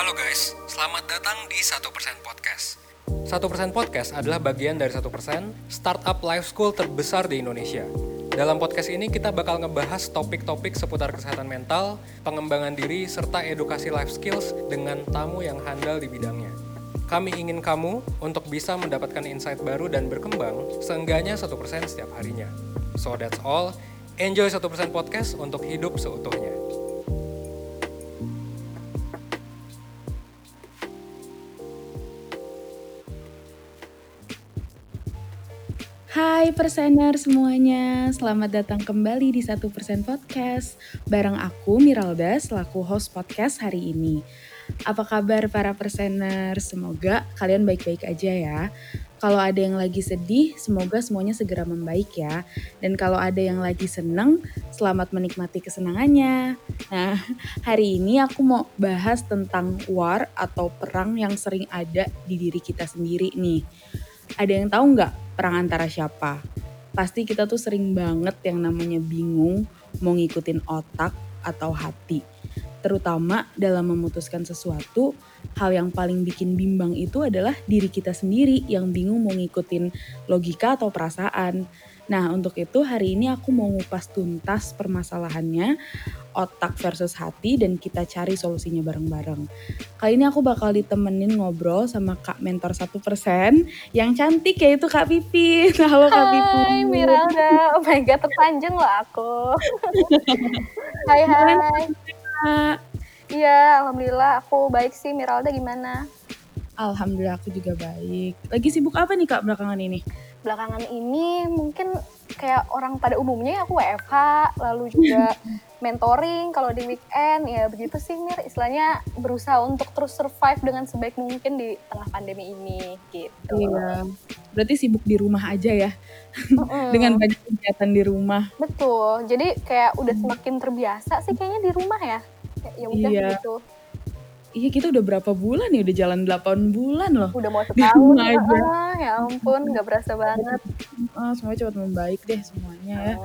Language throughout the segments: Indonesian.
Halo guys, selamat datang di 1% Podcast. 1% Podcast adalah bagian dari 1% startup life school terbesar di Indonesia. Dalam podcast ini kita bakal ngebahas topik-topik seputar kesehatan mental, pengembangan diri, serta edukasi life skills dengan tamu yang handal di bidangnya. Kami ingin kamu untuk bisa mendapatkan insight baru dan berkembang seenggaknya 1% setiap harinya. So that's all. Enjoy 1% Podcast untuk hidup seutuhnya. Hai persener semuanya, selamat datang kembali di Satu Persen Podcast. Bareng aku Miralda selaku host podcast hari ini. Apa kabar para persener? Semoga kalian baik-baik aja ya. Kalau ada yang lagi sedih, semoga semuanya segera membaik ya. Dan kalau ada yang lagi seneng, selamat menikmati kesenangannya. Nah, hari ini aku mau bahas tentang war atau perang yang sering ada di diri kita sendiri nih ada yang tahu nggak perang antara siapa? Pasti kita tuh sering banget yang namanya bingung mau ngikutin otak atau hati. Terutama dalam memutuskan sesuatu, hal yang paling bikin bimbang itu adalah diri kita sendiri yang bingung mau ngikutin logika atau perasaan. Nah, untuk itu hari ini aku mau ngupas tuntas permasalahannya, otak versus hati, dan kita cari solusinya bareng-bareng. Kali ini aku bakal ditemenin ngobrol sama Kak Mentor 1% yang cantik yaitu Kak Pipi. Halo Kak Pipi. Hai Miranda, oh my god terpanjang loh aku. hai hai. Iya, Alhamdulillah aku baik sih. Miralda gimana? Alhamdulillah aku juga baik. Lagi sibuk apa nih Kak belakangan ini? Belakangan ini mungkin kayak orang pada umumnya ya aku WFH lalu juga mentoring kalau di weekend ya begitu sih Mir istilahnya berusaha untuk terus survive dengan sebaik mungkin di tengah pandemi ini gitu. Iya. Berarti sibuk di rumah aja ya. dengan banyak kegiatan di rumah. Betul. Jadi kayak udah semakin terbiasa sih kayaknya di rumah ya. Ya udah iya. gitu Iya kita udah berapa bulan nih? Udah jalan 8 bulan loh. Udah mau setahun aja. Ah, ya ampun, gak berasa banget. Ah, semuanya cepat membaik deh semuanya ya.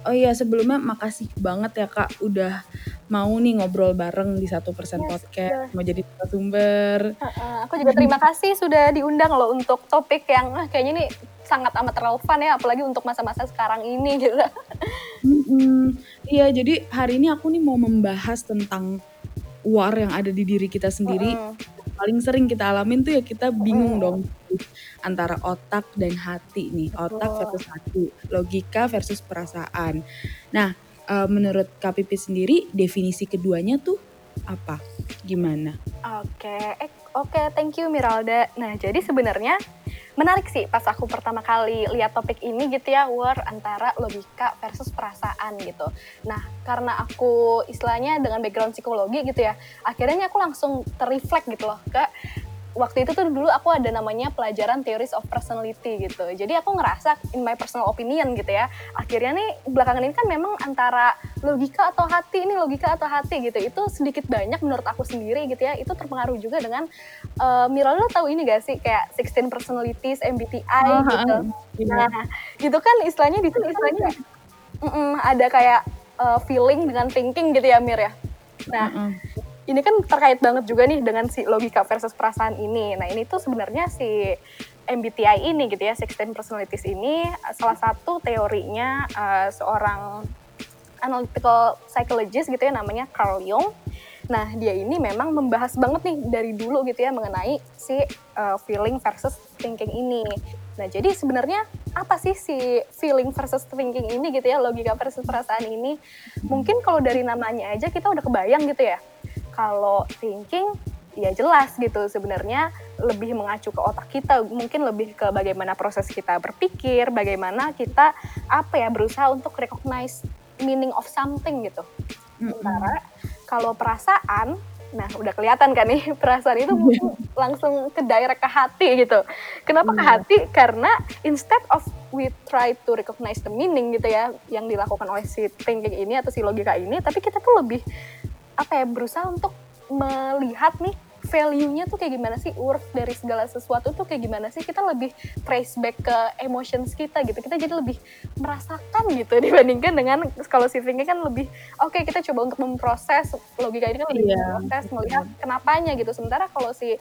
Oh iya sebelumnya makasih banget ya kak udah mau nih ngobrol bareng di satu persen yes, podcast mau jadi sumber. Uh, uh, aku juga terima kasih sudah diundang loh untuk topik yang uh, kayaknya nih sangat amat relevan ya apalagi untuk masa-masa sekarang ini gitu. Mm -hmm. Iya jadi hari ini aku nih mau membahas tentang war yang ada di diri kita sendiri uh -uh. paling sering kita alamin tuh ya kita bingung uh -uh. dong antara otak dan hati nih otak versus hati logika versus perasaan nah uh, menurut KPP sendiri definisi keduanya tuh apa gimana oke okay. eh, oke okay, thank you Miralda. Nah jadi sebenarnya menarik sih pas aku pertama kali lihat topik ini gitu ya war antara logika versus perasaan gitu. Nah karena aku istilahnya dengan background psikologi gitu ya akhirnya aku langsung terreflect gitu loh ke waktu itu tuh dulu aku ada namanya pelajaran theories of personality gitu. Jadi aku ngerasa in my personal opinion gitu ya. Akhirnya nih belakangan ini kan memang antara logika atau hati ini logika atau hati gitu. Itu sedikit banyak menurut aku sendiri gitu ya. Itu terpengaruh juga dengan uh, Mira lo tahu ini gak sih kayak 16 personalities MBTI oh, gitu. Iya. Nah, gitu kan istilahnya di sini istilahnya mm -mm, ada kayak uh, feeling dengan thinking gitu ya Mir ya. Nah, mm -mm ini kan terkait banget juga nih dengan si logika versus perasaan ini. Nah ini tuh sebenarnya si MBTI ini gitu ya, 16 personalities ini salah satu teorinya uh, seorang analytical psychologist gitu ya namanya Carl Jung. Nah dia ini memang membahas banget nih dari dulu gitu ya mengenai si uh, feeling versus thinking ini. Nah jadi sebenarnya apa sih si feeling versus thinking ini gitu ya logika versus perasaan ini? Mungkin kalau dari namanya aja kita udah kebayang gitu ya kalau thinking ya jelas gitu. Sebenarnya lebih mengacu ke otak kita mungkin lebih ke bagaimana proses kita berpikir bagaimana kita apa ya berusaha untuk recognize meaning of something gitu. Sementara kalau perasaan nah udah kelihatan kan nih perasaan itu langsung ke direct ke hati gitu. Kenapa ke iya. hati? Karena instead of we try to recognize the meaning gitu ya yang dilakukan oleh si thinking ini atau si logika ini tapi kita tuh lebih apa ya berusaha untuk melihat nih value-nya tuh kayak gimana sih worth dari segala sesuatu tuh kayak gimana sih kita lebih trace back ke emotions kita gitu kita jadi lebih merasakan gitu dibandingkan dengan kalau thinking kan lebih oke okay, kita coba untuk memproses logika ini kan lebih yeah. memproses melihat kenapanya gitu sementara kalau si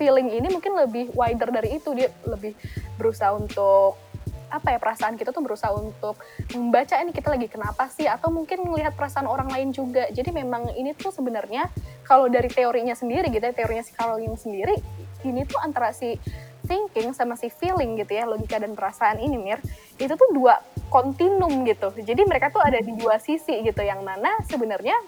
feeling ini mungkin lebih wider dari itu dia lebih berusaha untuk apa ya perasaan kita tuh berusaha untuk membaca ini kita lagi kenapa sih atau mungkin melihat perasaan orang lain juga. Jadi memang ini tuh sebenarnya kalau dari teorinya sendiri gitu ya teorinya si Carol Jung sendiri ini tuh antara si thinking sama si feeling gitu ya logika dan perasaan ini Mir itu tuh dua kontinum gitu. Jadi mereka tuh ada di dua sisi gitu yang mana sebenarnya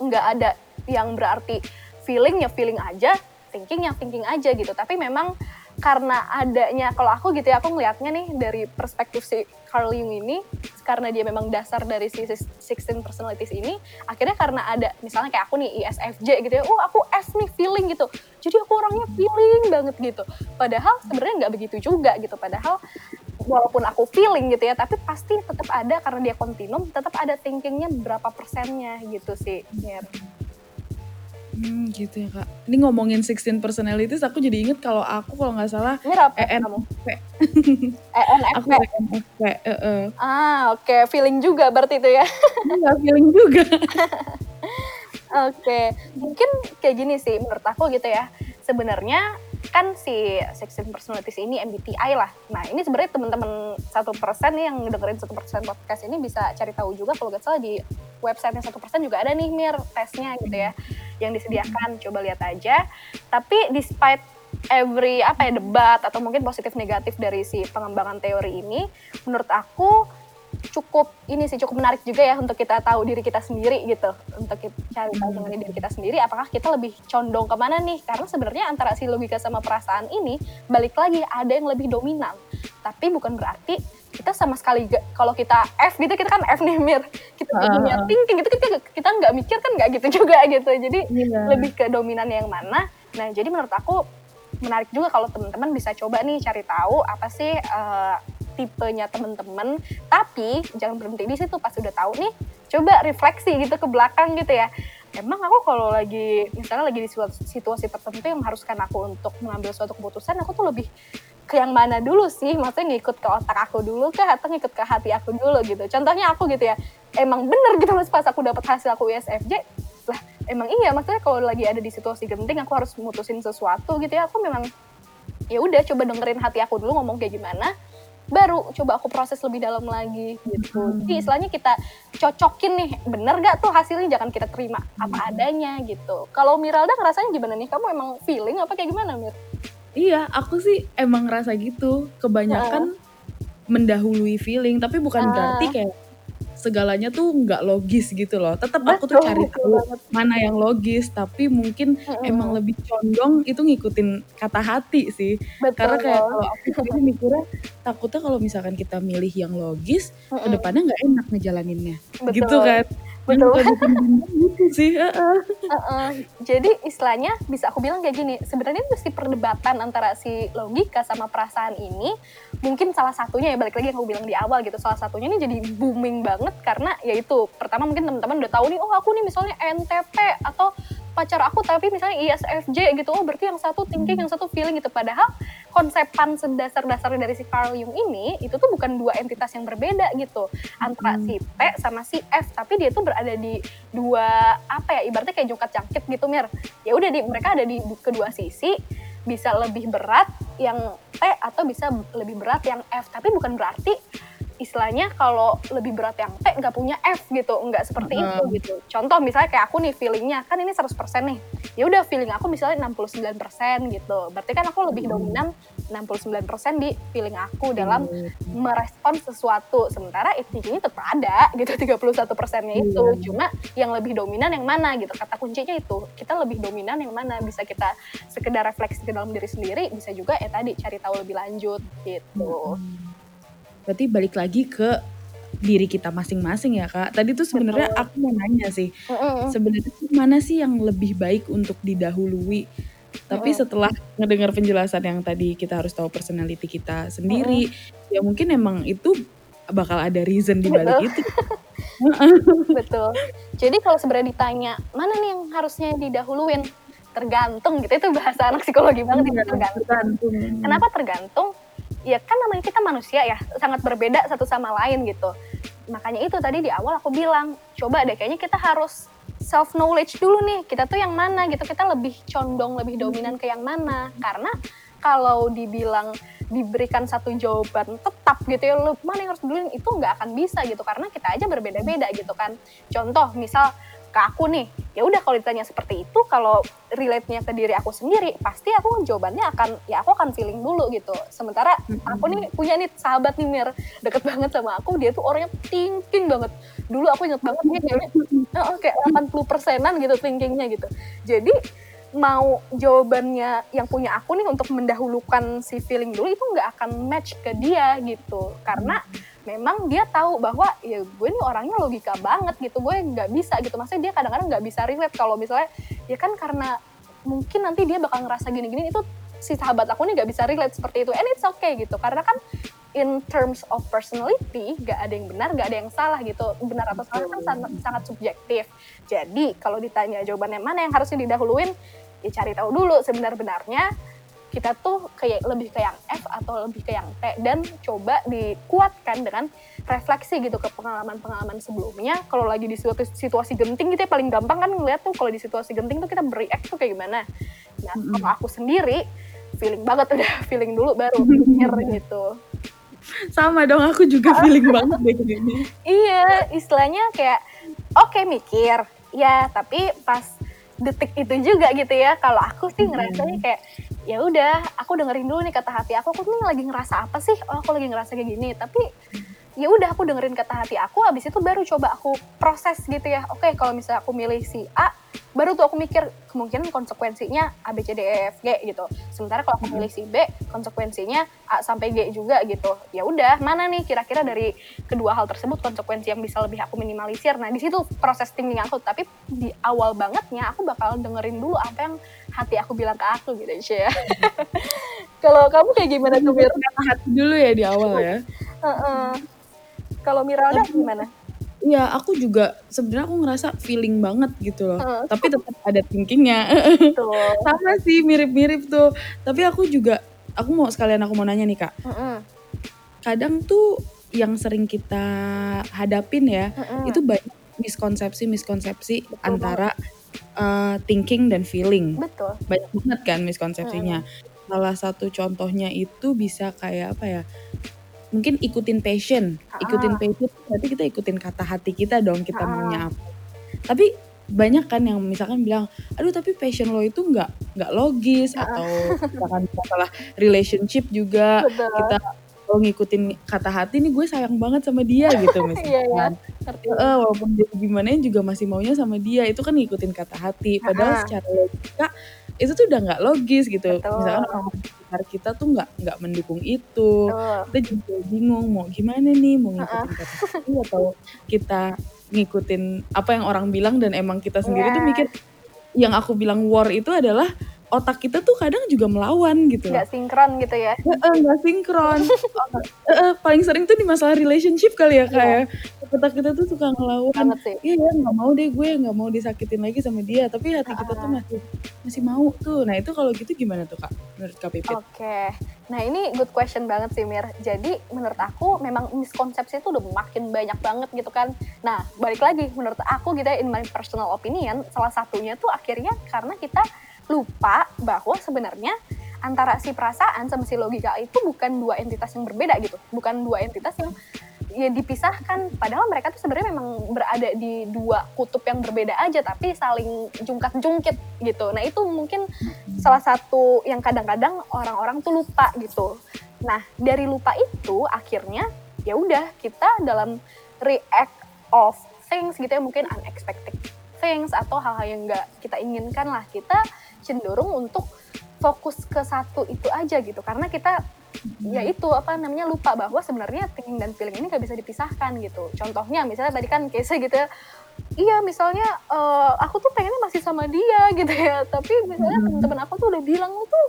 nggak ada yang berarti feeling ya feeling aja thinking yang thinking aja gitu. Tapi memang karena adanya kalau aku gitu ya aku ngelihatnya nih dari perspektif si Carl Jung ini karena dia memang dasar dari si 16 personalities ini akhirnya karena ada misalnya kayak aku nih ISFJ gitu ya oh aku F nih feeling gitu. Jadi aku orangnya feeling banget gitu. Padahal sebenarnya nggak begitu juga gitu. Padahal walaupun aku feeling gitu ya tapi pasti tetap ada karena dia kontinum tetap ada thinkingnya berapa persennya gitu sih ya. Hmm, gitu ya kak. Ini ngomongin 16 personalities, aku jadi inget kalau aku kalau nggak salah Ini apa ENFP. ENFP. aku ENFP. Uh, uh. Ah, oke. Okay. Feeling juga berarti itu ya. Enggak, feeling juga. oke. Okay. Mungkin kayak gini sih menurut aku gitu ya. Sebenarnya kan si 16 personalities ini MBTI lah. Nah ini sebenarnya teman-teman satu persen yang dengerin satu persen podcast ini bisa cari tahu juga kalau gak salah di websitenya satu persen juga ada nih mir tesnya gitu ya yang disediakan. Coba lihat aja. Tapi despite every apa ya debat atau mungkin positif negatif dari si pengembangan teori ini, menurut aku cukup ini sih cukup menarik juga ya untuk kita tahu diri kita sendiri gitu untuk kita cari tahu hmm. mengenai diri kita sendiri apakah kita lebih condong ke mana nih karena sebenarnya antara si logika sama perasaan ini balik lagi ada yang lebih dominan tapi bukan berarti kita sama sekali gak, kalau kita F gitu kita kan F nih mir kita uh. punya thinking gitu kita kita nggak mikir kan nggak gitu juga gitu jadi yeah. lebih ke dominan yang mana nah jadi menurut aku menarik juga kalau teman-teman bisa coba nih cari tahu apa sih uh, tipenya temen-temen tapi jangan berhenti di situ. Pas udah tahu nih coba refleksi gitu ke belakang gitu ya. Emang aku kalau lagi misalnya lagi di situasi tertentu yang mengharuskan aku untuk mengambil suatu keputusan aku tuh lebih ke yang mana dulu sih? Maksudnya ngikut ke otak aku dulu kah? Atau ngikut ke hati aku dulu gitu? Contohnya aku gitu ya emang bener gitu mas pas aku dapat hasil aku ISFJ lah emang iya maksudnya kalau lagi ada di situasi genting aku harus memutusin sesuatu gitu ya. Aku memang ya udah coba dengerin hati aku dulu ngomong kayak gimana baru coba aku proses lebih dalam lagi gitu. Hmm. Jadi istilahnya kita cocokin nih, bener gak tuh hasilnya jangan kita terima apa hmm. adanya gitu. Kalau Miralda ngerasanya gimana nih? Kamu emang feeling apa kayak gimana Mir? Iya, aku sih emang ngerasa gitu. Kebanyakan uh. mendahului feeling, tapi bukan uh. berarti kayak segalanya tuh nggak logis gitu loh. Tetap aku tuh cari tahu mana yang logis, tapi mungkin mm-hmm. emang lebih condong itu ngikutin kata hati sih. Betul. Karena kayak kalau aku sendiri mikirnya takutnya kalau misalkan kita milih yang logis, mm-hmm. ke depannya nggak enak ngejalaninnya. Betul. Gitu kan betul gitu sih uh -uh. Uh -uh. jadi istilahnya bisa aku bilang kayak gini sebenarnya itu si perdebatan antara si logika sama perasaan ini mungkin salah satunya ya balik lagi yang aku bilang di awal gitu salah satunya ini jadi booming banget karena yaitu pertama mungkin teman-teman udah tahu nih oh aku nih misalnya NTP atau pacar aku tapi misalnya ISFJ gitu. Oh berarti yang satu thinking yang satu feeling gitu. Padahal konsepan sedasar-dasarnya dari si Carl Jung ini itu tuh bukan dua entitas yang berbeda gitu. Antara hmm. si T sama si F tapi dia tuh berada di dua apa ya ibaratnya kayak jungkat jangkit gitu mir. Ya udah di mereka ada di kedua sisi. Bisa lebih berat yang T atau bisa lebih berat yang F. Tapi bukan berarti istilahnya kalau lebih berat yang T nggak punya F gitu nggak seperti itu gitu. Contoh misalnya kayak aku nih feelingnya kan ini 100% nih. Ya udah feeling aku misalnya 69% gitu. Berarti kan aku lebih dominan 69% di feeling aku dalam merespon sesuatu. Sementara ini tetap ada gitu 31 persennya itu. Hmm. cuma yang lebih dominan yang mana gitu. Kata kuncinya itu kita lebih dominan yang mana? Bisa kita sekedar refleksi ke dalam diri sendiri bisa juga ya tadi cari tahu lebih lanjut gitu. Hmm berarti balik lagi ke diri kita masing-masing ya kak. Tadi tuh sebenarnya aku mau nanya sih, sebenarnya mana sih yang lebih baik untuk didahului? Tapi setelah ngedengar penjelasan yang tadi kita harus tahu personality kita sendiri, ya mungkin emang itu bakal ada reason di balik itu. Betul. Jadi kalau sebenarnya ditanya mana nih yang harusnya didahuluin, tergantung gitu itu bahasa anak psikologi banget Iya, tergantung tergantung. kenapa tergantung ya kan namanya kita manusia ya sangat berbeda satu sama lain gitu. Makanya itu tadi di awal aku bilang coba deh kayaknya kita harus self knowledge dulu nih kita tuh yang mana gitu. Kita lebih condong lebih dominan ke yang mana. Karena kalau dibilang diberikan satu jawaban tetap gitu ya lu mana yang harus duluin itu nggak akan bisa gitu. Karena kita aja berbeda-beda gitu kan. Contoh misal ke aku nih ya udah kalau ditanya seperti itu kalau relate-nya ke diri aku sendiri pasti aku jawabannya akan ya aku akan feeling dulu gitu. Sementara aku nih punya nih sahabat nih Mir deket banget sama aku dia tuh orangnya thinking banget. Dulu aku inget banget dia kayaknya oh, kayak 80 persenan gitu thinkingnya gitu. Jadi mau jawabannya yang punya aku nih untuk mendahulukan si feeling dulu itu nggak akan match ke dia gitu. Karena memang dia tahu bahwa ya gue nih orangnya logika banget gitu gue nggak bisa gitu. Maksudnya dia kadang-kadang nggak bisa relate kalau misalnya ya kan karena mungkin nanti dia bakal ngerasa gini-gini itu si sahabat aku nih nggak bisa relate seperti itu. And it's okay gitu karena kan in terms of personality gak ada yang benar gak ada yang salah gitu. Benar atau salah kan sangat, sangat subjektif. Jadi kalau ditanya jawabannya mana yang harusnya didahuluin ya cari tahu dulu sebenar-benarnya kita tuh kayak lebih ke yang F atau lebih ke yang T dan coba dikuatkan dengan refleksi gitu ke pengalaman-pengalaman sebelumnya. Kalau lagi di suatu situasi genting gitu ya paling gampang kan ngeliat tuh kalau di situasi genting tuh kita bereact tuh kayak gimana. Nah kalau aku sendiri feeling banget udah feeling dulu baru mikir gitu. Sama dong, aku juga feeling banget deh gini. iya istilahnya kayak oke mikir ya tapi pas detik itu juga gitu ya kalau aku sih ngerasanya kayak ya udah aku dengerin dulu nih kata hati aku. Aku nih lagi ngerasa apa sih? Oh aku lagi ngerasa kayak gini. Tapi ya udah aku dengerin kata hati aku. Habis itu baru coba aku proses gitu ya. Oke kalau misalnya aku milih si A baru tuh aku mikir kemungkinan konsekuensinya A B C D E F G gitu sementara kalau aku milih si B konsekuensinya A sampai G juga gitu ya udah mana nih kira-kira dari kedua hal tersebut konsekuensi yang bisa lebih aku minimalisir nah di situ proses thinking aku tapi di awal bangetnya aku bakal dengerin dulu apa yang hati aku bilang ke aku gitu ya kalau kamu kayak gimana tuh Mir? Hati dulu ya di awal ya. Heeh. Kalau Miralda gimana? Iya, aku juga sebenarnya aku ngerasa feeling banget gitu loh. Heeh. Tapi tetap ada thinkingnya. Sama sih, mirip-mirip tuh. Tapi aku juga, aku mau sekalian aku mau nanya nih kak. Heeh. Kadang tuh yang sering kita hadapin ya, Heeh. itu banyak miskonsepsi-miskonsepsi antara uh, thinking dan feeling. Betul. Banyak banget kan miskonsepsinya. Salah satu contohnya itu bisa kayak apa ya? Mungkin ikutin passion. Ikutin Ah. passion berarti kita ikutin kata hati kita dong kita Ah. maunya apa. Tapi banyak kan yang misalkan bilang, aduh tapi passion lo itu nggak nggak logis Ah. atau misalkan masalah relationship juga Betul. kita kalau ngikutin kata hati nih gue sayang banget sama dia gitu misalkan. Ngerti. Eh, walaupun dia gimana juga masih maunya sama dia itu kan ngikutin kata hati padahal Ah. secara logika itu tuh udah nggak logis gitu Betul. misalkan orang sekitar kita tuh nggak nggak mendukung itu Betul. kita juga bingung mau gimana nih mau ngikutin kata hati atau kita ngikutin apa yang orang bilang dan emang kita sendiri tuh Iya. mikir yang aku bilang war itu adalah otak kita tuh kadang juga melawan gitu Nggak sinkron gitu ya. Heeh, nggak sinkron. Heeh, paling sering tuh di masalah relationship kali ya kayak otak kita tuh suka ngelawan. Iya ya nggak mau deh gue nggak mau disakitin lagi sama dia tapi hati kita tuh masih masih mau tuh. Nah itu kalau gitu gimana tuh kak menurut kak Pipit? Oke, nah ini good question banget sih Mir. Jadi menurut aku memang miskonsepsi itu udah makin banyak banget gitu kan. Nah balik lagi menurut aku gitu ya in my personal opinion, salah satunya tuh akhirnya karena kita lupa bahwa sebenarnya antara si perasaan sama si logika itu bukan dua entitas yang berbeda gitu, bukan dua entitas yang ya dipisahkan. Padahal mereka tuh sebenarnya memang berada di dua kutub yang berbeda aja, tapi saling jungkat-jungkit gitu. Nah itu mungkin salah satu yang kadang-kadang orang-orang tuh lupa gitu. Nah dari lupa itu akhirnya ya udah kita dalam react of things gitu ya mungkin unexpected things atau hal-hal yang nggak kita inginkan lah kita cenderung untuk fokus ke satu itu aja gitu. Karena kita ya itu apa namanya lupa bahwa sebenarnya thinking dan feeling ini nggak bisa dipisahkan gitu. Contohnya misalnya tadi kan case gitu ya. Iya misalnya eh, aku tuh pengennya masih sama dia gitu ya. Tapi misalnya teman-teman aku tuh udah bilang tuh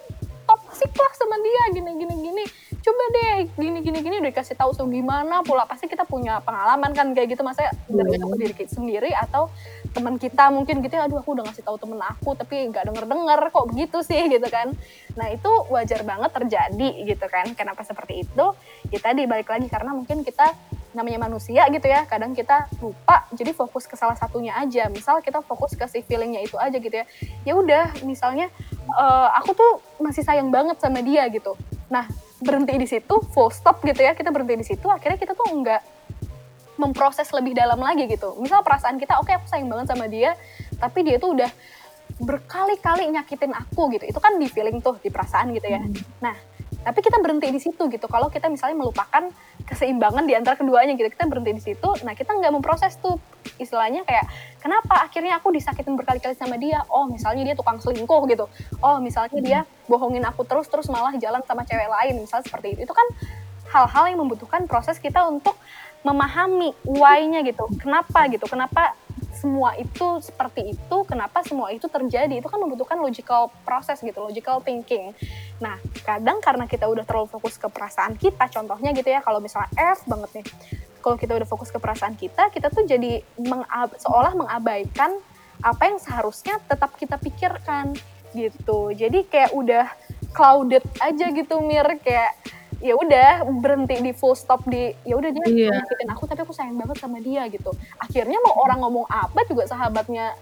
toxic lah sama dia gini gini gini. Coba deh gini gini gini udah dikasih tahu so gimana pula. Pasti kita punya pengalaman kan kayak gitu. Masa dari yeah. diri kita sendiri atau teman kita mungkin gitu ya aduh aku udah ngasih tahu temen aku tapi nggak denger denger kok begitu sih? Gitu kan. Nah itu wajar banget terjadi gitu kan. Kenapa seperti itu? Ya tadi balik lagi karena mungkin kita namanya manusia gitu ya. Kadang kita lupa jadi fokus ke salah satunya aja. Misal kita fokus ke si feelingnya itu aja gitu ya. Ya udah misalnya eh, aku tuh masih sayang banget sama dia gitu. Nah berhenti di situ full stop gitu ya kita berhenti di situ akhirnya kita tuh enggak memproses lebih dalam lagi gitu. Misal perasaan kita oke aku sayang banget sama dia tapi dia tuh udah berkali-kali nyakitin aku gitu. Itu kan di feeling tuh di perasaan gitu ya. Nah tapi kita berhenti di situ gitu. Kalau kita misalnya melupakan keseimbangan di antara keduanya gitu. Kita berhenti di situ nah kita nggak memproses tuh istilahnya kayak kenapa akhirnya aku disakitin berkali-kali sama dia? Oh misalnya dia tukang selingkuh gitu. Oh misalnya dia bohongin aku terus terus malah jalan sama cewek lain misalnya seperti itu. Itu kan hal-hal yang membutuhkan proses kita untuk memahami why-nya gitu. Kenapa gitu? Kenapa semua itu seperti itu, kenapa semua itu terjadi, itu kan membutuhkan logical proses gitu, logical thinking. Nah, kadang karena kita udah terlalu fokus ke perasaan kita, contohnya gitu ya, kalau misalnya F banget nih, kalau kita udah fokus ke perasaan kita, kita tuh jadi mengab seolah mengabaikan apa yang seharusnya tetap kita pikirkan gitu. Jadi kayak udah clouded aja gitu, Mir, kayak ya udah berhenti di full stop di ya udah dia nyakitin aku tapi aku sayang banget sama dia gitu. Akhirnya mau orang ngomong apa juga sahabatnya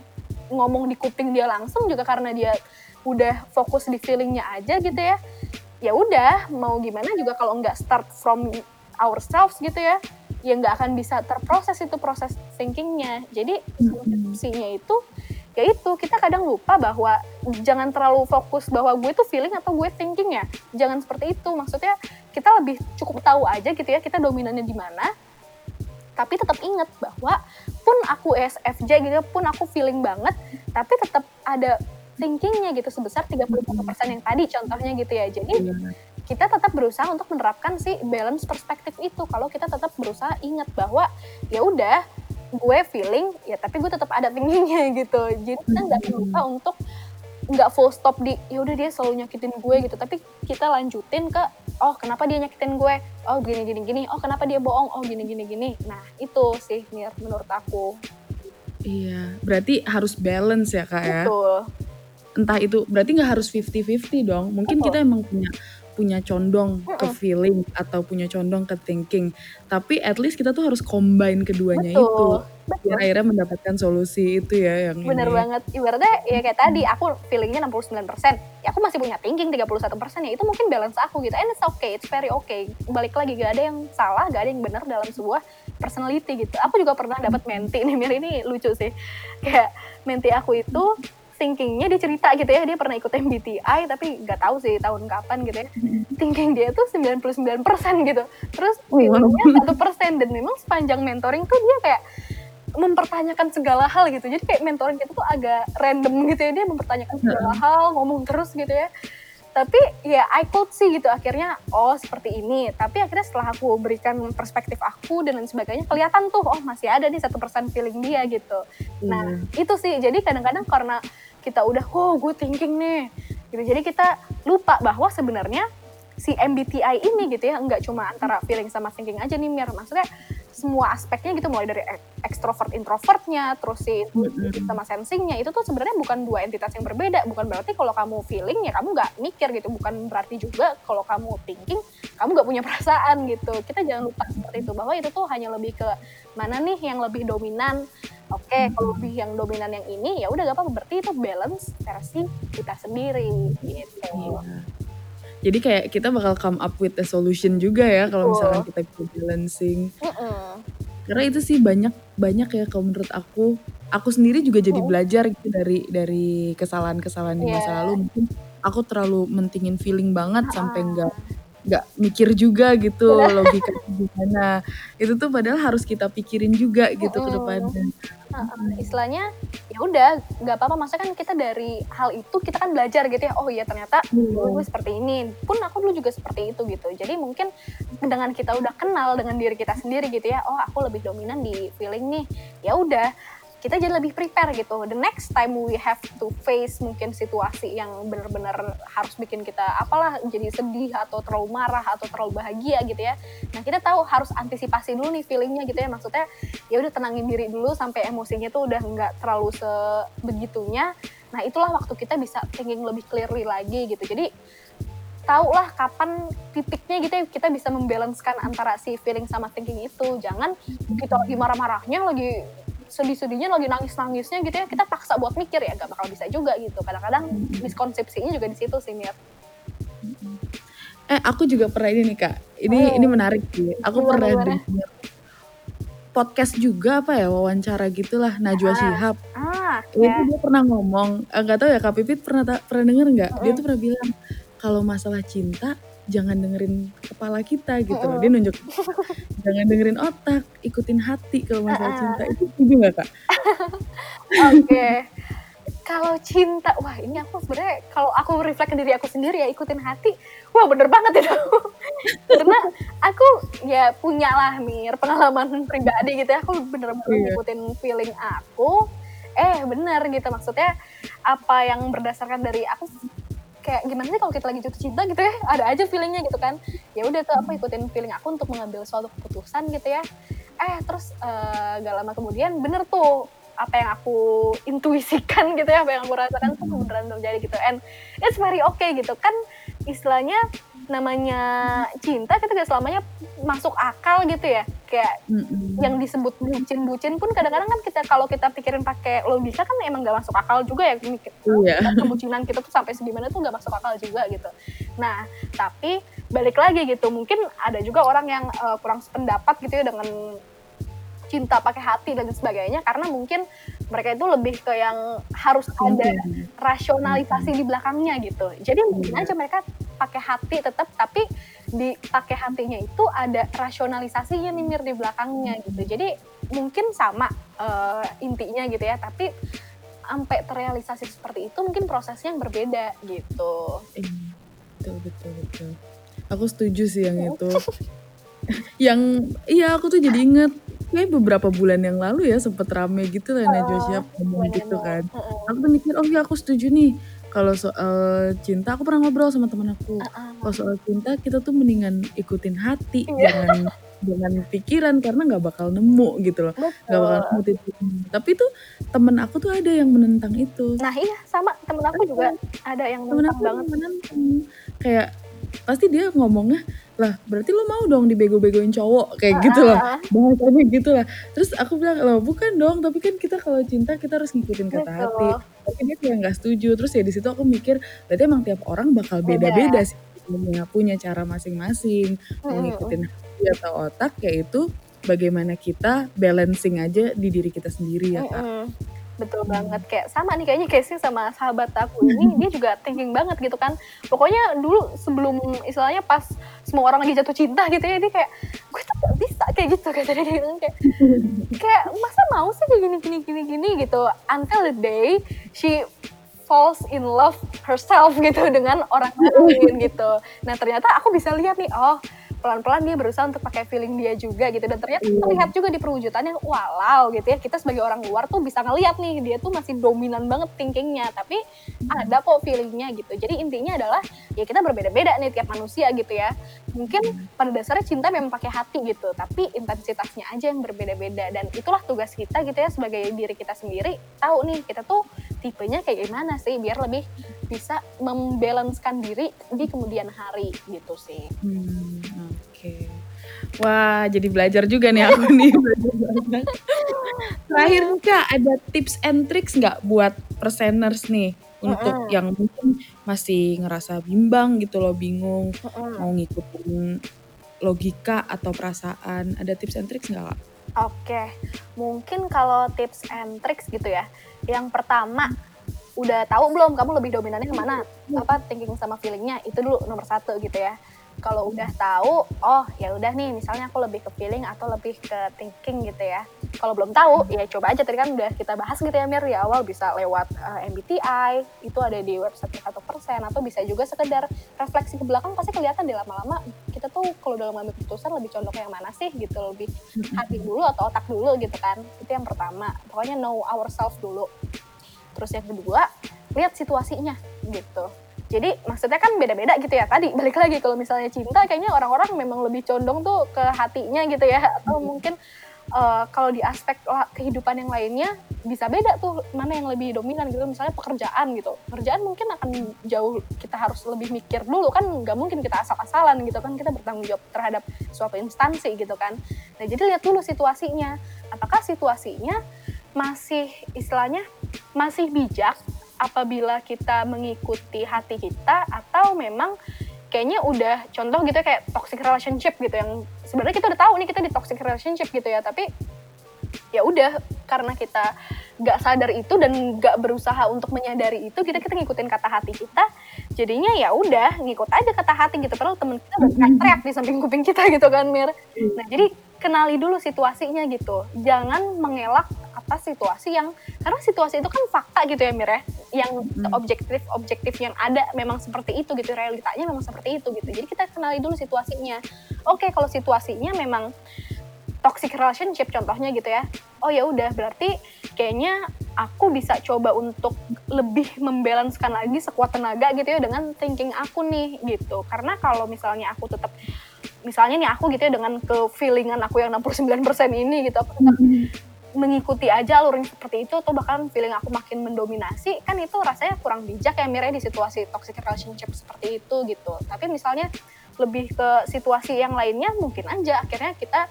ngomong di kuping dia langsung juga karena dia udah fokus di feelingnya aja gitu ya. Ya udah mau gimana juga kalau nggak start from ourselves gitu ya ya nggak akan bisa terproses itu proses thinkingnya. Jadi solusinya itu ya itu kita kadang lupa bahwa jangan terlalu fokus bahwa gue tuh feeling atau gue thinking ya. Jangan seperti itu. Maksudnya kita lebih cukup tahu aja gitu ya kita dominannya di mana. Tapi tetap ingat bahwa pun aku SFJ gitu pun aku feeling banget tapi tetap ada thinkingnya gitu sebesar 31% yang tadi contohnya gitu ya. Jadi kita tetap berusaha untuk menerapkan si balance perspektif itu. Kalau kita tetap berusaha ingat bahwa ya udah gue feeling ya tapi gue tetap ada thinkingnya gitu. Jadi kita nggak akan lupa untuk nggak full stop di ya udah dia selalu nyakitin gue gitu. Tapi kita lanjutin ke oh kenapa dia nyakitin gue? Oh gini gini gini oh kenapa dia bohong? Oh gini gini gini nah itu sih Mir menurut aku. Iya, berarti harus balance ya kak ya. betul. Entah itu berarti nggak harus 50-50 dong. Mungkin Betul. kita emang punya punya condong ke feeling atau punya condong ke thinking. Tapi at least kita tuh harus combine keduanya itu. betul Biar betul. akhirnya mendapatkan solusi itu ya yang bener ini. banget. Ibaratnya ya kayak tadi aku feelingnya 69% ya aku masih punya thinking 31% ya itu mungkin balance aku gitu. And it's okay it's very okay. Balik lagi gak ada yang salah gak ada yang benar dalam sebuah personality gitu. Aku juga pernah dapat menti nih Mir. Ini lucu sih. Kayak menti aku itu thinkingnya dia cerita gitu ya dia pernah ikut MBTI tapi nggak tahu sih tahun kapan gitu ya. Thinking dia tuh 99% gitu. Terus feelingnya satu persen dan memang sepanjang mentoring tuh dia kayak mempertanyakan segala hal gitu. Jadi kayak mentoring kita tuh agak random gitu ya dia mempertanyakan segala hal ngomong terus gitu ya. Tapi ya I could see gitu akhirnya oh seperti ini. Tapi akhirnya setelah aku berikan perspektif aku dan lain sebagainya kelihatan tuh oh masih ada nih satu persen feeling dia gitu. Nah itu sih. Jadi kadang-kadang karena kita udah oh gue thinking nih. Gitu. Jadi kita lupa bahwa sebenarnya si MBTI ini gitu ya nggak cuma antara feeling sama thinking aja nih Mir. Maksudnya semua aspeknya gitu mulai dari ek- ekstrovert introvertnya terus si sama sensingnya itu tuh sebenarnya bukan dua entitas yang berbeda. Bukan berarti kalau kamu feeling ya kamu nggak mikir gitu. Bukan berarti juga kalau kamu thinking kamu nggak punya perasaan gitu. Kita jangan lupa seperti itu bahwa itu tuh hanya lebih ke mana nih yang lebih dominan. Oke kalau lebih yang dominan yang ini ya udah gak apa-apa. Berarti itu balance versi kita sendiri gitu. Iya. Jadi kayak kita bakal come up with a solution juga ya kalau misalkan kita bisa balancing. Mm-mm. Karena itu sih banyak banyak ya kalau menurut aku. Aku sendiri juga jadi belajar gitu dari dari kesalahan-kesalahan di masa Iya. lalu. Mungkin aku terlalu mentingin feeling banget sampai nggak nggak mikir juga gitu logika gimana. Itu tuh padahal harus kita pikirin juga gitu ke Mm-mm. depannya. Heeh, istilahnya ya udah nggak apa-apa maksudnya kan kita dari hal itu kita kan belajar gitu ya oh iya ternyata Iya. gue seperti ini pun aku dulu juga seperti itu gitu jadi mungkin dengan kita udah kenal dengan diri kita sendiri gitu ya oh aku lebih dominan di feeling nih ya udah kita jadi lebih prepare gitu. The next time we have to face mungkin situasi yang benar-benar harus bikin kita apalah jadi sedih atau terlalu marah atau terlalu bahagia gitu ya. Nah kita tahu harus antisipasi dulu nih feelingnya gitu ya. Maksudnya ya udah tenangin diri dulu sampai emosinya tuh udah nggak terlalu sebegitunya. Nah itulah waktu kita bisa thinking lebih clearly lagi gitu. Jadi tahulah kapan titiknya gitu ya kita bisa membalancekan antara si feeling sama thinking itu jangan kita lagi marah-marahnya lagi sedih-sedihnya lagi nangis-nangisnya gitu ya kita paksa buat mikir ya gak bakal bisa juga gitu kadang-kadang miskonsepsinya juga di situ sih Mir eh aku juga pernah ini nih kak ini oh. ini menarik sih aku gimana, pernah dengar podcast juga apa ya wawancara gitulah Najwa ah. Shihab ah, itu yeah. dia pernah ngomong eh, nggak tahu ya kak Pipit pernah pernah denger nggak uh -uh. dia tuh pernah bilang kalau masalah cinta jangan dengerin kepala kita gitu loh. Dia nunjuk jangan dengerin otak, ikutin hati kalau masalah cinta. Itu setuju gak kak? Oke. Okay. Kalau cinta, wah ini aku sebenarnya kalau aku reflect ke diri aku sendiri ya ikutin hati, wah bener banget itu. Karena aku ya punya lah Mir pengalaman pribadi gitu ya, aku bener-bener yeah. ngikutin feeling aku. Eh bener gitu maksudnya apa yang berdasarkan dari aku kayak gimana sih kalau kita lagi jatuh cinta gitu ya? Ada aja feelingnya gitu kan. Ya udah tuh aku ikutin feeling aku untuk mengambil suatu keputusan gitu ya. Eh terus uh, gak lama kemudian bener tuh apa yang aku intuisikan gitu ya apa yang aku rasakan tuh beneran terjadi gitu. And it's very okay gitu. Kan istilahnya namanya cinta kita gak selamanya masuk akal gitu ya kayak mm-hmm. yang disebut bucin-bucin pun kadang-kadang kan kita kalau kita pikirin pakai logika kan emang gak masuk akal juga ya mikir yeah. kebucinan kita tuh sampai segimana tuh gak masuk akal juga gitu nah tapi balik lagi gitu mungkin ada juga orang yang uh, kurang sependapat gitu ya dengan cinta pakai hati dan sebagainya karena mungkin mereka itu lebih ke yang harus ada rasionalisasi di belakangnya gitu. Jadi mungkin aja mereka pakai hati tetap tapi di pakai hatinya itu ada rasionalisasinya nih mir di belakangnya gitu. Jadi mungkin sama uh, intinya gitu ya tapi sampai terrealisasi seperti itu mungkin prosesnya yang berbeda gitu. Iya, betul betul betul. Aku setuju sih yang itu. Yang iya aku tuh jadi inget kayak beberapa bulan yang lalu ya sempet rame gitu lah Najwa siap ngomong gitu kan. Aku tuh mikir oh ya aku setuju nih kalau soal cinta aku pernah ngobrol sama teman aku. Kalau soal cinta kita tuh mendingan ikutin hati iya. jangan jangan pikiran karena nggak bakal nemu gitu loh. Nggak bakal nemu titik. Tapi tuh temen aku tuh ada yang menentang itu. Nah iya sama temen aku juga ada yang menentang banget. Menentang. Kayak pasti dia ngomongnya lah berarti lo mau dong dibego-begoin cowok kayak gitu loh. Bahasanya gitu lah. Terus aku bilang loh bukan dong tapi kan kita kalau cinta kita harus ngikutin kata Betul. hati. Tapi dia kayak nggak setuju. Terus ya di situ aku mikir berarti emang tiap orang bakal beda-beda sih punya punya cara masing-masing mau ngikutin hati atau otak yaitu bagaimana kita balancing aja di diri kita sendiri ya kak Betul banget. Kayak sama nih kayaknya casing sama sahabat aku ini. Dia juga thinking banget gitu kan. Pokoknya dulu sebelum istilahnya pas semua orang lagi jatuh cinta gitu ya dia kayak gue tuh gak bisa? Kayak gitu kayak tadi dia bilang kayak kayak masa mau sih kayak gini gini gini gini? Gitu. Until the day she falls in love herself gitu dengan orang lain gitu. Nah ternyata aku bisa lihat nih oh pelan-pelan dia berusaha untuk pakai feeling dia juga gitu dan ternyata yeah. terlihat juga di perwujudannya walau gitu ya kita sebagai orang luar tuh bisa ngeliat nih dia tuh masih dominan banget thinkingnya tapi ada kok feelingnya gitu jadi intinya adalah ya kita berbeda-beda nih tiap manusia gitu ya mungkin pada dasarnya cinta memang pakai hati gitu tapi intensitasnya aja yang berbeda-beda dan itulah tugas kita gitu ya sebagai diri kita sendiri tahu nih kita tuh tipenya kayak gimana sih biar lebih bisa membalancekan diri di kemudian hari gitu sih. Hmm, Oke. Wah, jadi belajar juga nih aku nih. Terakhir Kak, ada tips and tricks nggak buat perseners nih untuk yang mungkin masih ngerasa bimbang gitu loh, bingung mau ngikutin logika atau perasaan. Ada tips and tricks nggak Kak? Oke, mungkin kalau tips and tricks gitu ya. Yang pertama, udah tahu belum kamu lebih dominannya ke mana? Apa thinking sama feelingnya? Itu dulu nomor satu gitu ya kalau udah tahu oh ya udah nih misalnya aku lebih ke feeling atau lebih ke thinking gitu ya. Kalau belum tahu ya coba aja. Tadi kan udah kita bahas gitu ya Mir. Di awal bisa lewat uh, eh, MBTI itu ada di website satu persen atau bisa juga sekedar refleksi ke belakang pasti kelihatan di lama-lama kita tuh kalau dalam ngambil keputusan lebih condong yang mana sih gitu lebih hati dulu atau otak dulu gitu kan. Itu yang pertama. Pokoknya know ourselves dulu. Terus yang kedua lihat situasinya gitu jadi maksudnya kan beda-beda gitu ya. Tadi balik lagi kalau misalnya cinta kayaknya orang-orang memang lebih condong tuh ke hatinya gitu ya. Atau mungkin uh, kalau di aspek kehidupan yang lainnya bisa beda tuh mana yang lebih dominan gitu. Misalnya pekerjaan gitu. Pekerjaan mungkin akan jauh kita harus lebih mikir dulu kan. Nggak mungkin kita asal-asalan gitu kan. Kita bertanggung jawab terhadap suatu instansi gitu kan. Nah jadi lihat dulu situasinya. Apakah situasinya masih istilahnya masih bijak apabila kita mengikuti hati kita atau memang kayaknya udah contoh gitu ya, kayak toxic relationship gitu yang sebenarnya kita udah tahu nih kita di toxic relationship gitu ya tapi ya udah karena kita nggak sadar itu dan nggak berusaha untuk menyadari itu kita kita ngikutin kata hati kita jadinya ya udah ngikut aja kata hati gitu. Padahal temen kita udah teriak di samping kuping kita gitu kan Mir. Nah jadi kenali dulu situasinya gitu. Jangan mengelak atas situasi yang karena situasi itu kan fakta gitu ya Mir ya. Yang objektif objektif yang ada memang seperti itu gitu realitanya memang seperti itu gitu. Jadi kita kenali dulu situasinya. Oke kalau situasinya memang toxic relationship contohnya gitu ya. Oh ya udah berarti kayaknya aku bisa coba untuk lebih membalancekan lagi sekuat tenaga gitu ya dengan thinking aku nih gitu. Karena kalau misalnya aku tetap misalnya nih aku gitu ya dengan ke feelingan aku yang 69% ini gitu aku tetap mengikuti aja alur yang seperti itu atau bahkan feeling aku makin mendominasi kan itu rasanya kurang bijak ya Mirai di situasi toxic relationship seperti itu gitu. Tapi misalnya lebih ke situasi yang lainnya mungkin aja akhirnya kita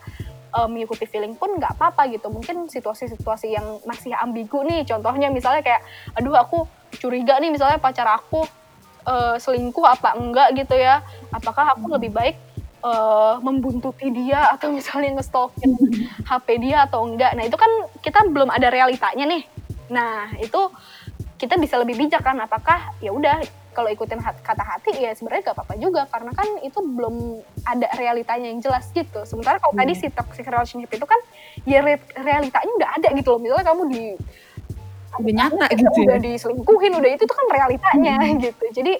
uh, mengikuti feeling pun nggak apa-apa gitu. Mungkin situasi-situasi yang masih ambigu nih contohnya misalnya kayak aduh aku curiga nih misalnya pacar aku uh, selingkuh apa enggak gitu ya. Apakah aku lebih baik uh, membuntuti dia atau misalnya ngestalkin HP dia atau enggak. Nah, itu kan kita belum ada realitanya nih. Nah, itu kita bisa lebih bijak kan apakah ya udah kalau ikutin kata hati ya sebenarnya gak apa-apa juga karena kan itu belum ada realitanya yang jelas gitu. Sementara kalau hmm. tadi si toxic relationship itu kan ya realitanya udah ada gitu loh. Misalnya kamu di udah nyata gitu ya. udah diselingkuhin udah itu tuh kan realitanya hmm. gitu jadi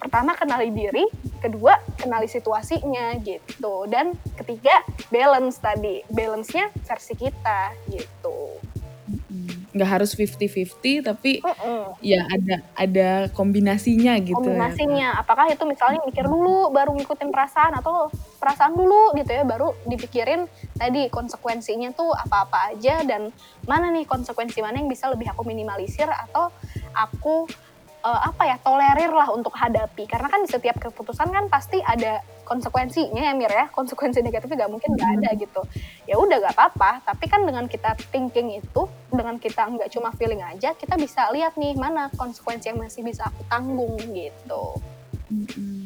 pertama kenali diri kedua kenali situasinya gitu dan ketiga balance tadi balance-nya versi kita gitu nggak harus 50-50 tapi uh -uh. ya ada ada kombinasinya gitu ya, kombinasinya ya. apakah itu misalnya mikir dulu baru ngikutin perasaan atau perasaan dulu gitu ya baru dipikirin tadi konsekuensinya tuh apa-apa aja dan mana nih konsekuensi mana yang bisa lebih aku minimalisir atau aku uh, apa ya tolerir lah untuk hadapi. Karena kan di setiap keputusan kan pasti ada konsekuensinya ya Mir ya. Konsekuensi negatifnya nggak mungkin nggak ada gitu. Ya udah nggak apa-apa. Tapi kan dengan kita thinking itu dengan kita nggak cuma feeling aja kita bisa lihat nih mana konsekuensi yang masih bisa aku tanggung gitu. Betul betul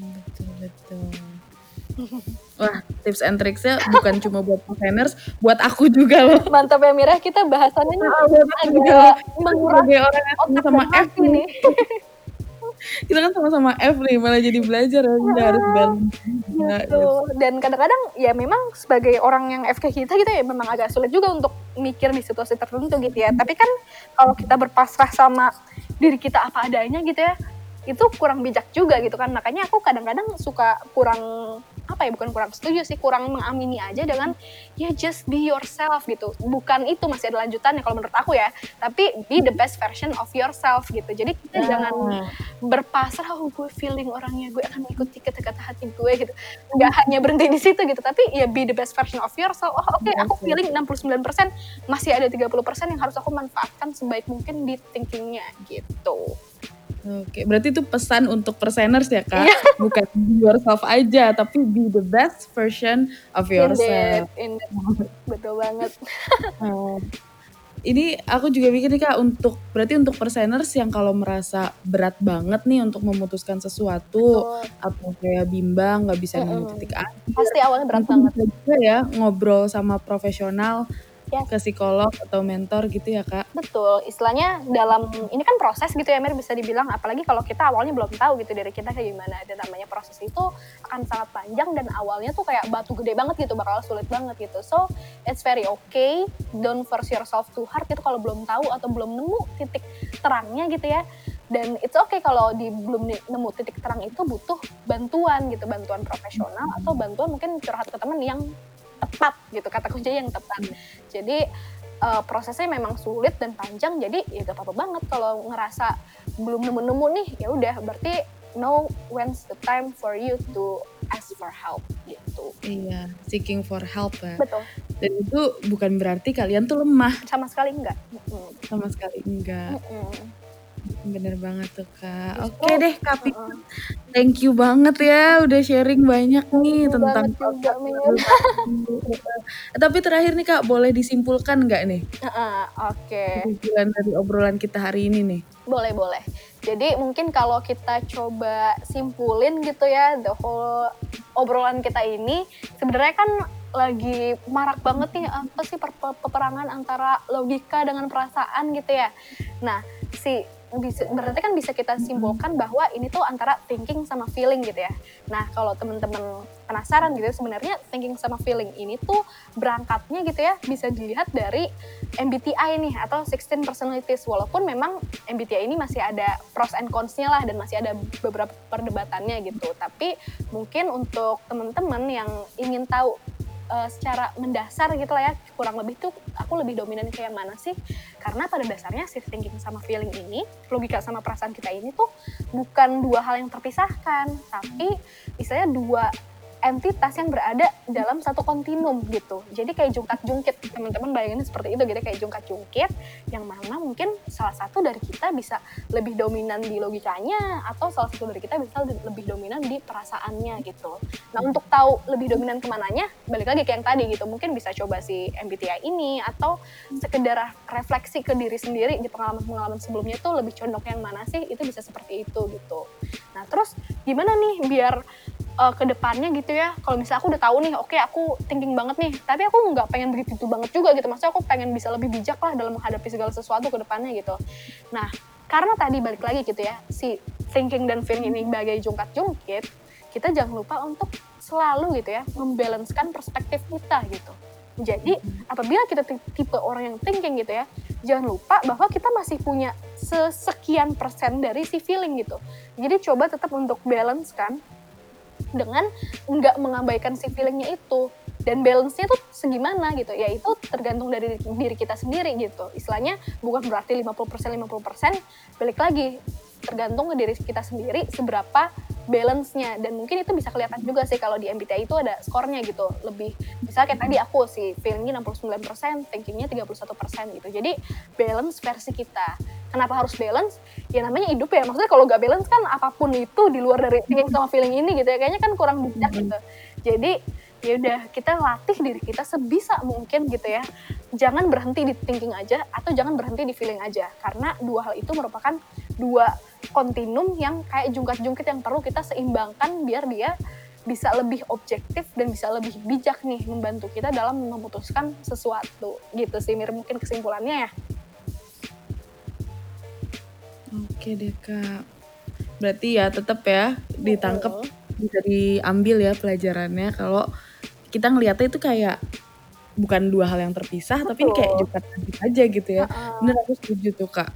Wah, tips and tricksnya bukan cuma buat planners, buat aku juga loh. Mantap ya Mira, kita bahasannya ah, agak mengurangi orang otak sama F nih. kita kan sama-sama F nih malah jadi belajar ya. Kita harus balance gitu. dan kadang-kadang ya memang sebagai orang yang FK kita gitu ya memang agak sulit juga untuk mikir di situasi tertentu gitu ya. Tapi kan kalau kita berpasrah sama diri kita apa adanya gitu ya itu kurang bijak juga gitu kan. Makanya aku kadang-kadang suka kurang apa ya bukan kurang setuju sih kurang mengamini aja dengan ya just be yourself gitu. Bukan itu masih ada lanjutannya kalau menurut aku ya tapi be the best version of yourself gitu. Jadi kita yeah. jangan berpasrah oh gue feeling orangnya gue akan ikuti kata-kata hati gue gitu. Nggak hanya berhenti di situ gitu tapi ya be the best version of yourself. Oh oke okay, aku feeling 69% masih ada 30% yang harus aku manfaatkan sebaik mungkin di thinkingnya gitu Oke, berarti itu pesan untuk perseners ya kak, iya. bukan be yourself aja, tapi be the best version of yourself. Indeed, indeed. betul banget. oh. Ini aku juga mikir nih kak untuk berarti untuk perseners yang kalau merasa berat banget nih untuk memutuskan sesuatu betul. atau kayak bimbang nggak bisa mm -hmm. nemu titik akhir. Pasti awalnya berat banget. Juga ya ngobrol sama profesional ya. ke psikolog atau mentor gitu ya kak? Betul, istilahnya dalam ini kan proses gitu ya Mir bisa dibilang. Apalagi kalau kita awalnya belum tahu gitu dari kita kayak gimana. Dan namanya proses itu akan sangat panjang dan awalnya tuh kayak batu gede banget gitu bakal sulit banget gitu. So it's very okay. Don't force yourself too hard gitu kalau belum tahu atau belum nemu titik terangnya gitu ya. Dan it's okay kalau di belum nemu titik terang itu butuh bantuan gitu. Bantuan profesional atau bantuan mungkin curhat ke teman yang tepat gitu kata kunci yang tepat jadi uh, prosesnya memang sulit dan panjang jadi ya gak apa-apa banget kalau ngerasa belum nemu-nemu nih ya udah berarti know when's the time for you to ask for help gitu. Iya, seeking for help ya. Betul. Dan itu bukan berarti kalian tuh lemah. Sama sekali enggak. Sama sekali enggak. Mm -mm. Bener banget tuh kak. Oke okay deh kak uh -uh. thank you banget ya udah sharing banyak nih thank tentang juga, Tapi terakhir nih kak boleh disimpulkan nggak nih? Uh Oke. Okay. dari obrolan kita hari ini nih. Boleh boleh. Jadi mungkin kalau kita coba simpulin gitu ya the whole obrolan kita ini sebenarnya kan lagi marak banget nih apa sih peperangan antara logika dengan perasaan gitu ya. Nah, si bisa berarti kan bisa kita simpulkan bahwa ini tuh antara thinking sama feeling gitu ya. Nah, kalau teman-teman penasaran gitu sebenarnya thinking sama feeling ini tuh berangkatnya gitu ya bisa dilihat dari MBTI nih atau 16 personalities walaupun memang MBTI ini masih ada pros and cons-nya lah dan masih ada beberapa perdebatannya gitu. Tapi mungkin untuk teman-teman yang ingin tahu uh, secara mendasar gitu lah ya. Kurang lebih tuh aku lebih dominan kayak mana sih? Karena pada dasarnya si thinking sama feeling ini logika sama perasaan kita ini tuh bukan dua hal yang terpisahkan. Tapi istilahnya dua entitas yang berada dalam satu kontinum gitu. Jadi kayak jungkat-jungkit, teman-teman bayangin seperti itu gitu kayak jungkat-jungkit yang mana mungkin salah satu dari kita bisa lebih dominan di logikanya atau salah satu dari kita bisa lebih dominan di perasaannya gitu. Nah untuk tahu lebih dominan ke mananya, balik lagi kayak yang tadi gitu, mungkin bisa coba si MBTI ini atau sekedar refleksi ke diri sendiri di pengalaman-pengalaman sebelumnya tuh lebih condong yang mana sih, itu bisa seperti itu gitu. Nah terus gimana nih biar uh, ke depannya gitu ya kalau misalnya aku udah tahu nih oke okay, aku thinking banget nih. Tapi aku nggak pengen begitu banget juga gitu. Maksudnya aku pengen bisa lebih bijak lah dalam menghadapi segala sesuatu ke depannya gitu. Nah karena tadi balik lagi gitu ya si thinking dan feeling ini bagai jungkat jungkit kita jangan lupa untuk selalu gitu ya membalancekan perspektif kita gitu. Jadi apabila kita tipe orang yang thinking gitu ya jangan lupa bahwa kita masih punya sesekian persen dari si feeling gitu. Jadi coba tetap untuk balance kan dengan nggak mengabaikan si feelingnya itu. Dan balance-nya tuh segimana gitu. Ya itu tergantung dari diri kita sendiri gitu. Istilahnya bukan berarti 50% 50% balik lagi. Tergantung ke diri kita sendiri seberapa balance-nya. Dan mungkin itu bisa kelihatan juga sih kalau di MBTI itu ada skornya gitu. Lebih misalnya kayak tadi aku sih feelingnya 69% thinkingnya 31% gitu. Jadi balance versi kita. Kenapa harus balance? Ya namanya hidup ya. Maksudnya kalau nggak balance kan apa pun itu di luar dari thinking sama feeling ini gitu ya. Kayaknya kan kurang bijak gitu. Jadi ya udah kita latih diri kita sebisa mungkin gitu ya. Jangan berhenti di thinking aja atau jangan berhenti di feeling aja. Karena dua hal itu merupakan dua kontinum yang kayak jungkat-jungkit yang perlu kita seimbangkan biar dia bisa lebih objektif dan bisa lebih bijak nih membantu kita dalam memutuskan sesuatu gitu sih Mir mungkin kesimpulannya ya Oke deh kak berarti ya tetap ya ditangkap bisa diambil ya pelajarannya kalau kita ngelihatnya itu kayak bukan dua hal yang terpisah Betul. tapi ini kayak jukat aja gitu ya. Uh -uh. Bener aku setuju tuh kak.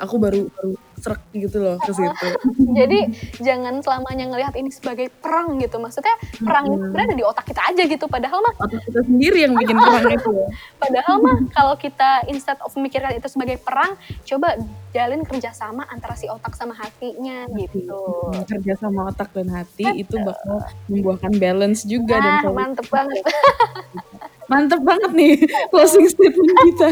Aku baru baru serak gitu loh ke situ. Jadi jangan selamanya ngelihat ini sebagai perang gitu. Maksudnya perang itu sebenarnya ada di otak kita aja gitu. Padahal mah otak kita sendiri yang bikin perang itu. Ya. Padahal mah kalau kita instead of memikirkan itu sebagai perang, coba jalin kerjasama antara si otak sama hatinya gitu. Hmm, kerjasama otak dan hati Betul. itu bakal membuahkan balance juga nah, dan mantep banget. mantep banget nih closing statement kita.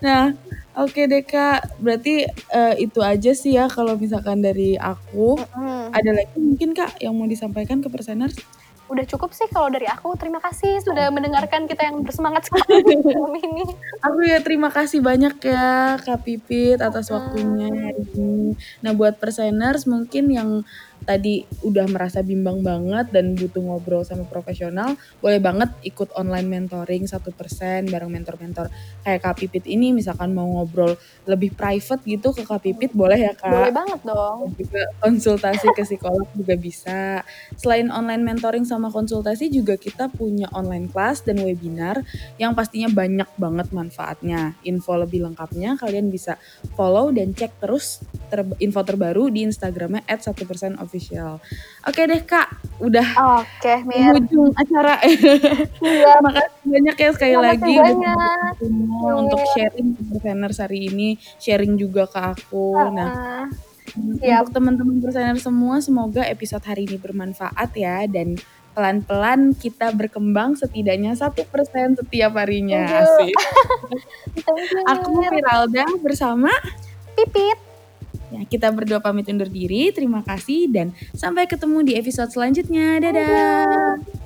Nah, Oke deh kak, berarti uh, itu aja sih ya kalau misalkan dari aku. Mm-hmm. Ada lagi mungkin kak yang mau disampaikan ke perseners? Udah cukup sih kalau dari aku. Terima kasih sudah mendengarkan kita yang bersemangat sekali ini. Aku ya terima kasih banyak ya Kak Pipit atas waktunya hari ini. Nah buat perseners mungkin yang tadi udah merasa bimbang banget dan butuh ngobrol sama profesional, boleh banget ikut online mentoring satu persen bareng mentor-mentor kayak Kak Pipit ini misalkan mau ngobrol lebih private gitu ke Kak Pipit boleh ya Kak? Boleh banget dong. Juga konsultasi ke psikolog juga bisa. Selain online mentoring sama konsultasi juga kita punya online class dan webinar yang pastinya banyak banget manfaatnya. Info lebih lengkapnya kalian bisa follow dan cek terus ter- info terbaru di Instagramnya at 1% official. Oke deh kak, udah Oke, Mir. ujung acara. Iya, Terima kasih banyak ya sekali Terima lagi udah banyak. untuk Iya. sharing perseners hari ini, sharing juga ke aku. Nah, Heeh. Hmm, Siap. Untuk teman-teman persener semua, semoga episode hari ini bermanfaat ya dan pelan-pelan kita berkembang setidaknya satu persen setiap harinya. Asik. Aku. Firalda bersama Pipit. Ya kita berdua pamit undur diri. Terima kasih dan sampai ketemu di episode selanjutnya. Dadah.